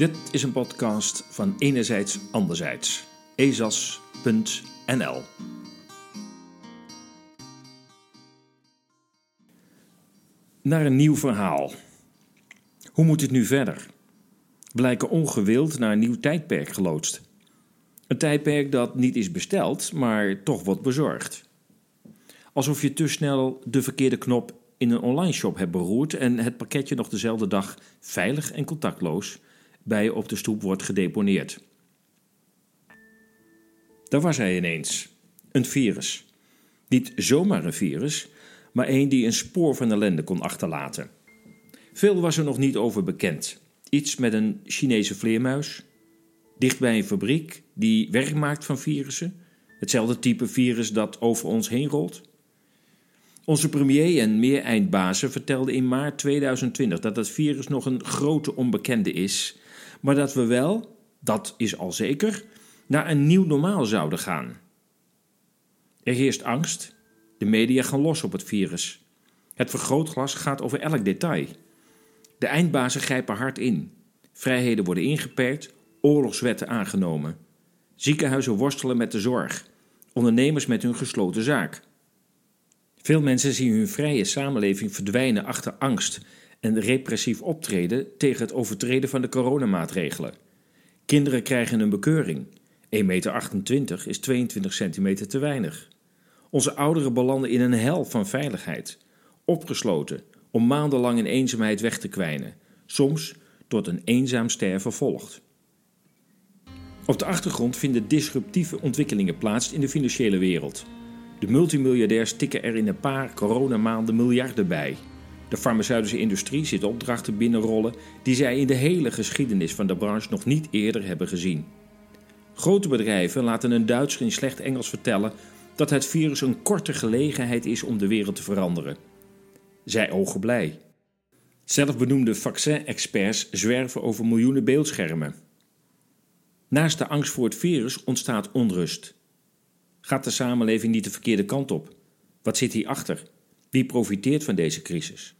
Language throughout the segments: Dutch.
Dit is een podcast van Enerzijds Anderzijds. ezas.nl Naar een nieuw verhaal. Hoe moet het nu verder? Blijken ongewild naar een nieuw tijdperk geloodst. Een tijdperk dat niet is besteld, maar toch wordt bezorgd. Alsof je te snel de verkeerde knop in een online shop hebt beroerd en het pakketje nog dezelfde dag veilig en contactloos bij op de stoep wordt gedeponeerd. Daar was hij ineens. Een virus. Niet zomaar een virus, maar een die een spoor van ellende kon achterlaten. Veel was er nog niet over bekend. Iets met een Chinese vleermuis, dicht bij een fabriek die werk maakt van virussen, hetzelfde type virus dat over ons heen rolt. Onze premier en meer eindbazen vertelden in maart 2020 dat het virus nog een grote onbekende is, maar dat we wel, dat is al zeker, naar een nieuw normaal zouden gaan. Er heerst angst. De media gaan los op het virus. Het vergrootglas gaat over elk detail. De eindbazen grijpen hard in. Vrijheden worden ingeperkt, oorlogswetten aangenomen. Ziekenhuizen worstelen met de zorg. Ondernemers met hun gesloten zaak. Veel mensen zien hun vrije samenleving verdwijnen achter angst en repressief optreden tegen het overtreden van de coronamaatregelen. Kinderen krijgen een bekeuring. 1,28 meter is 22 centimeter te weinig. Onze ouderen belanden in een hel van veiligheid, opgesloten om maandenlang in eenzaamheid weg te kwijnen, soms tot een eenzaam sterven volgt. Op de achtergrond vinden disruptieve ontwikkelingen plaats in de financiële wereld. De multimiljardairs tikken er in een paar coronamaanden miljarden bij. De farmaceutische industrie ziet opdrachten binnenrollen die zij in de hele geschiedenis van de branche nog niet eerder hebben gezien. Grote bedrijven laten een Duitser in slecht Engels vertellen dat het virus een korte gelegenheid is om de wereld te veranderen. Zij ogen blij. Zelfbenoemde vaccin-experts zwerven over miljoenen beeldschermen. Naast de angst voor het virus ontstaat onrust. Gaat de samenleving niet de verkeerde kant op? Wat zit hierachter? Wie profiteert van deze crisis?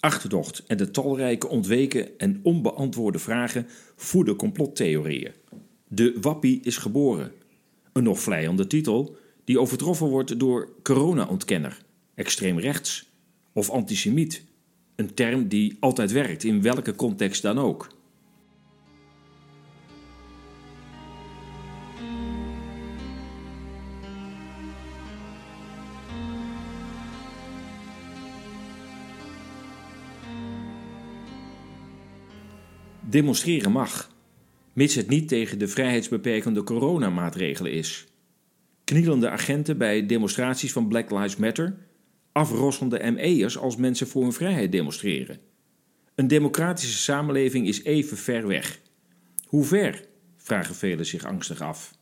Achterdocht en de talrijke ontweken en onbeantwoorde vragen voeden complottheorieën. De wappie is geboren. Een nog vleiende titel die overtroffen wordt door corona-ontkenner, extreem rechts of antisemiet. Een term die altijd werkt in welke context dan ook. Demonstreren mag, mits het niet tegen de vrijheidsbeperkende coronamaatregelen is. Knielende agenten bij demonstraties van Black Lives Matter, afrossende ME'ers als mensen voor hun vrijheid demonstreren. Een democratische samenleving is even ver weg. Hoe ver? vragen velen zich angstig af.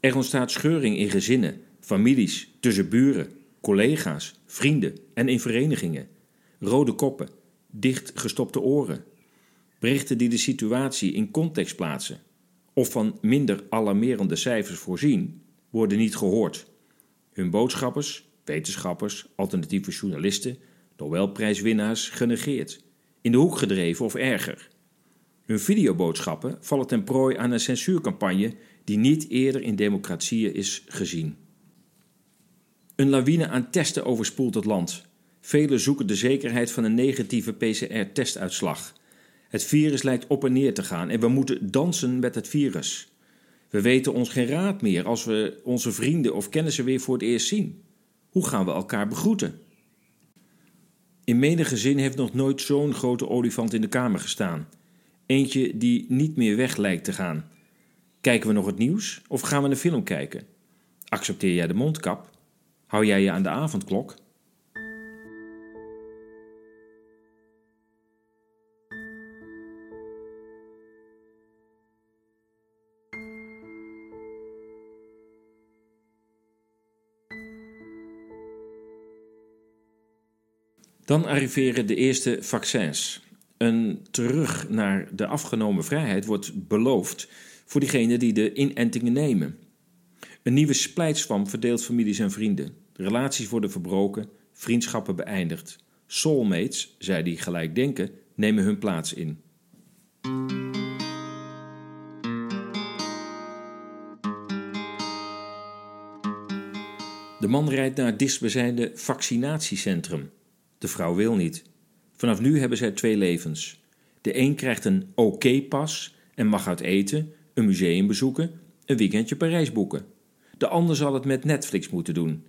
Er ontstaat scheuring in gezinnen, families, tussen buren, collega's, vrienden en in verenigingen. Rode koppen, dicht gestopte oren, Berichten die de situatie in context plaatsen of van minder alarmerende cijfers voorzien, worden niet gehoord. Hun boodschappers, wetenschappers, alternatieve journalisten, Nobelprijswinnaars genegeerd, in de hoek gedreven of erger. Hun videoboodschappen vallen ten prooi aan een censuurcampagne die niet eerder in democratieën is gezien. Een lawine aan testen overspoelt het land. Velen zoeken de zekerheid van een negatieve PCR-testuitslag het virus lijkt op en neer te gaan en we moeten dansen met het virus. We weten ons geen raad meer als we onze vrienden of kennissen weer voor het eerst zien. Hoe gaan we elkaar begroeten? In menige zin heeft nog nooit zo'n grote olifant in de kamer gestaan. Eentje die niet meer weg lijkt te gaan. Kijken we nog het nieuws of gaan we een film kijken? Accepteer jij de mondkap? Hou jij je aan de avondklok? Dan arriveren de eerste vaccins. Een terug naar de afgenomen vrijheid wordt beloofd voor diegenen die de inentingen nemen. Een nieuwe splijtswam verdeelt families en vrienden. Relaties worden verbroken, vriendschappen beëindigd. Soulmates, zij die gelijk denken, nemen hun plaats in. De man rijdt naar het dichtstbijzijnde vaccinatiecentrum. De vrouw wil niet. Vanaf nu hebben zij twee levens. De een krijgt een oké-pas en mag uit eten, een museum bezoeken, een weekendje Parijs boeken. De ander zal het met Netflix moeten doen.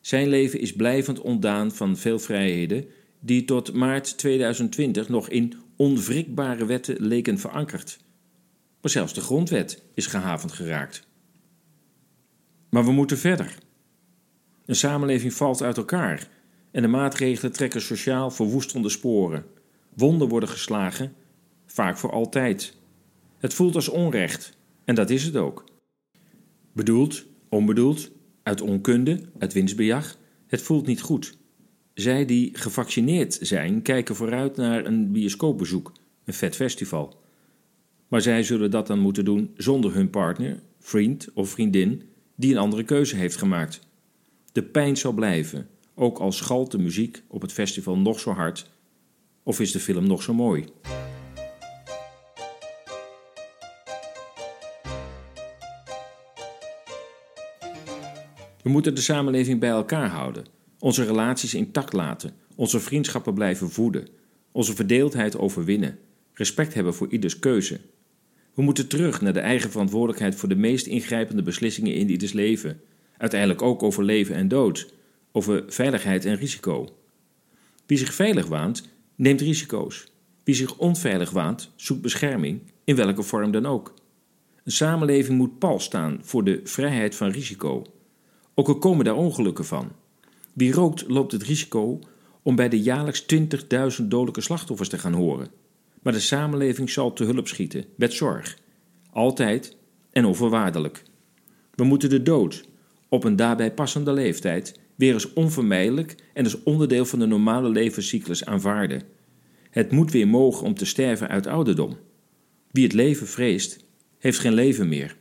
Zijn leven is blijvend ontdaan van veel vrijheden die tot maart 2020 nog in onwrikbare wetten leken verankerd. Maar zelfs de grondwet is gehavend geraakt. Maar we moeten verder. Een samenleving valt uit elkaar en de maatregelen trekken sociaal verwoestende sporen. Wonden worden geslagen, vaak voor altijd. Het voelt als onrecht en dat is het ook. Bedoeld, onbedoeld, uit onkunde, uit winstbejag, het voelt niet goed. Zij die gevaccineerd zijn, kijken vooruit naar een bioscoopbezoek, een vet festival. Maar zij zullen dat dan moeten doen zonder hun partner, vriend of vriendin die een andere keuze heeft gemaakt. De pijn zal blijven, ook al schalt de muziek op het festival nog zo hard of is de film nog zo mooi. We moeten de samenleving bij elkaar houden, onze relaties intact laten, onze vriendschappen blijven voeden, onze verdeeldheid overwinnen, respect hebben voor ieders keuze. We moeten terug naar de eigen verantwoordelijkheid voor de meest ingrijpende beslissingen in ieders leven, uiteindelijk ook over leven en dood, over veiligheid en risico. Wie zich veilig waant, neemt risico's. Wie zich onveilig waant, zoekt bescherming, in welke vorm dan ook. Een samenleving moet pal staan voor de vrijheid van risico. Ook al komen daar ongelukken van. Wie rookt loopt het risico om bij de jaarlijks 20.000 dodelijke slachtoffers te gaan horen. Maar de samenleving zal te hulp schieten, met zorg. Altijd en onvoorwaardelijk. We moeten de dood, op een daarbij passende leeftijd, weer eens onvermijdelijk en als onderdeel van de normale levenscyclus aanvaarden. Het moet weer mogen om te sterven uit ouderdom. Wie het leven vreest, heeft geen leven meer.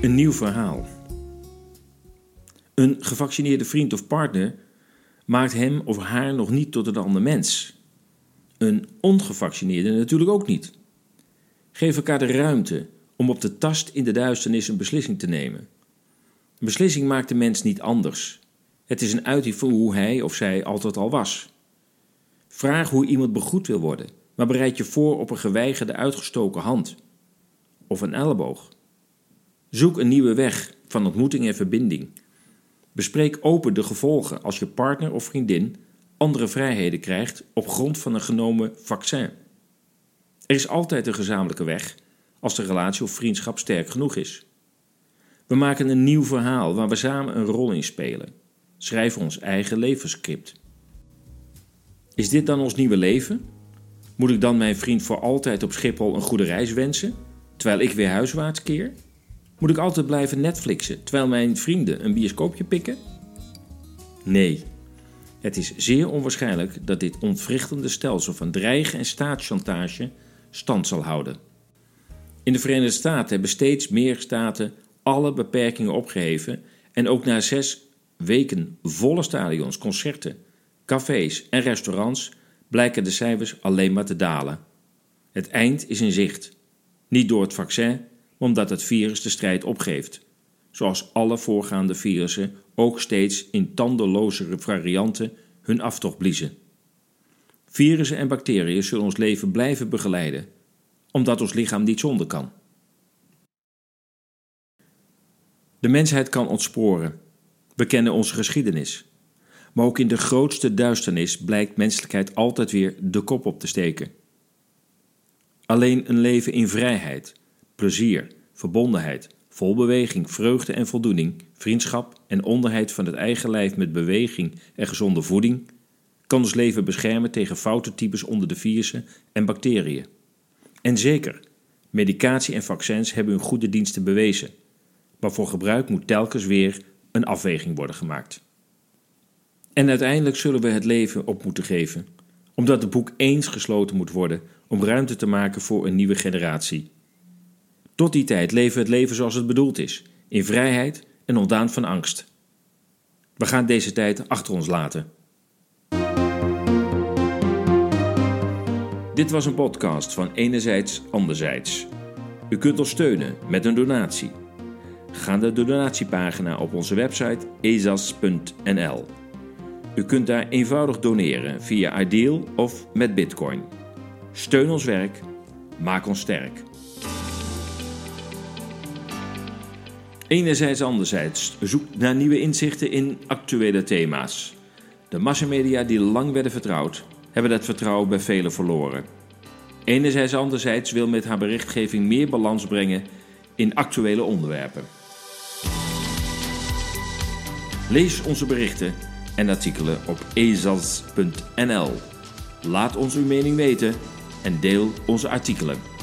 Een nieuw verhaal. Een gevaccineerde vriend of partner maakt hem of haar nog niet tot een ander mens. Een ongevaccineerde natuurlijk ook niet. Geef elkaar de ruimte om op de tast in de duisternis een beslissing te nemen. Een beslissing maakt de mens niet anders. Het is een uiting van hoe hij of zij altijd al was. Vraag hoe iemand begroet wil worden, maar bereid je voor op een geweigerde uitgestoken hand of een elleboog. Zoek een nieuwe weg van ontmoeting en verbinding. Bespreek open de gevolgen als je partner of vriendin andere vrijheden krijgt op grond van een genomen vaccin. Er is altijd een gezamenlijke weg als de relatie of vriendschap sterk genoeg is. We maken een nieuw verhaal waar we samen een rol in spelen. Schrijven ons eigen levensscript. Is dit dan ons nieuwe leven? Moet ik dan mijn vriend voor altijd op Schiphol een goede reis wensen, terwijl ik weer huiswaarts keer? Moet ik altijd blijven Netflixen terwijl mijn vrienden een bioscoopje pikken? Nee. Het is zeer onwaarschijnlijk dat dit ontwrichtende stelsel van dreigen en staatschantage stand zal houden. In de Verenigde Staten hebben steeds meer staten alle beperkingen opgeheven en ook na zes weken volle stadions, concerten, cafés en restaurants blijken de cijfers alleen maar te dalen. Het eind is in zicht. Niet door het vaccin, omdat het virus de strijd opgeeft, zoals alle voorgaande virussen ook steeds in tandelozere varianten hun aftocht bliezen. Virussen en bacteriën zullen ons leven blijven begeleiden, omdat ons lichaam niet zonder kan. De mensheid kan ontsporen. We kennen onze geschiedenis. Maar ook in de grootste duisternis blijkt menselijkheid altijd weer de kop op te steken. Alleen een leven in vrijheid, plezier, verbondenheid, vol beweging, vreugde en voldoening, vriendschap en onderheid van het eigen lijf met beweging en gezonde voeding, kan ons leven beschermen tegen foute types onder de virussen en bacteriën. En zeker, medicatie en vaccins hebben hun goede diensten bewezen, maar voor gebruik moet telkens weer een afweging worden gemaakt. En uiteindelijk zullen we het leven op moeten geven, omdat het boek eens gesloten moet worden om ruimte te maken voor een nieuwe generatie. Tot die tijd leven we het leven zoals het bedoeld is, in vrijheid en ontdaan van angst. We gaan deze tijd achter ons laten. Dit was een podcast van Enerzijds Anderzijds. U kunt ons steunen met een donatie. Ga naar de donatiepagina op onze website ezas.nl. U kunt daar eenvoudig doneren via Ideal of met Bitcoin. Steun ons werk, maak ons sterk. Enerzijds, anderzijds zoek naar nieuwe inzichten in actuele thema's. De massamedia die lang werden vertrouwd, hebben dat vertrouwen bij velen verloren. Enerzijds, anderzijds wil met haar berichtgeving meer balans brengen in actuele onderwerpen. Lees onze berichten en artikelen op ezas.nl. Laat ons uw mening weten en deel onze artikelen.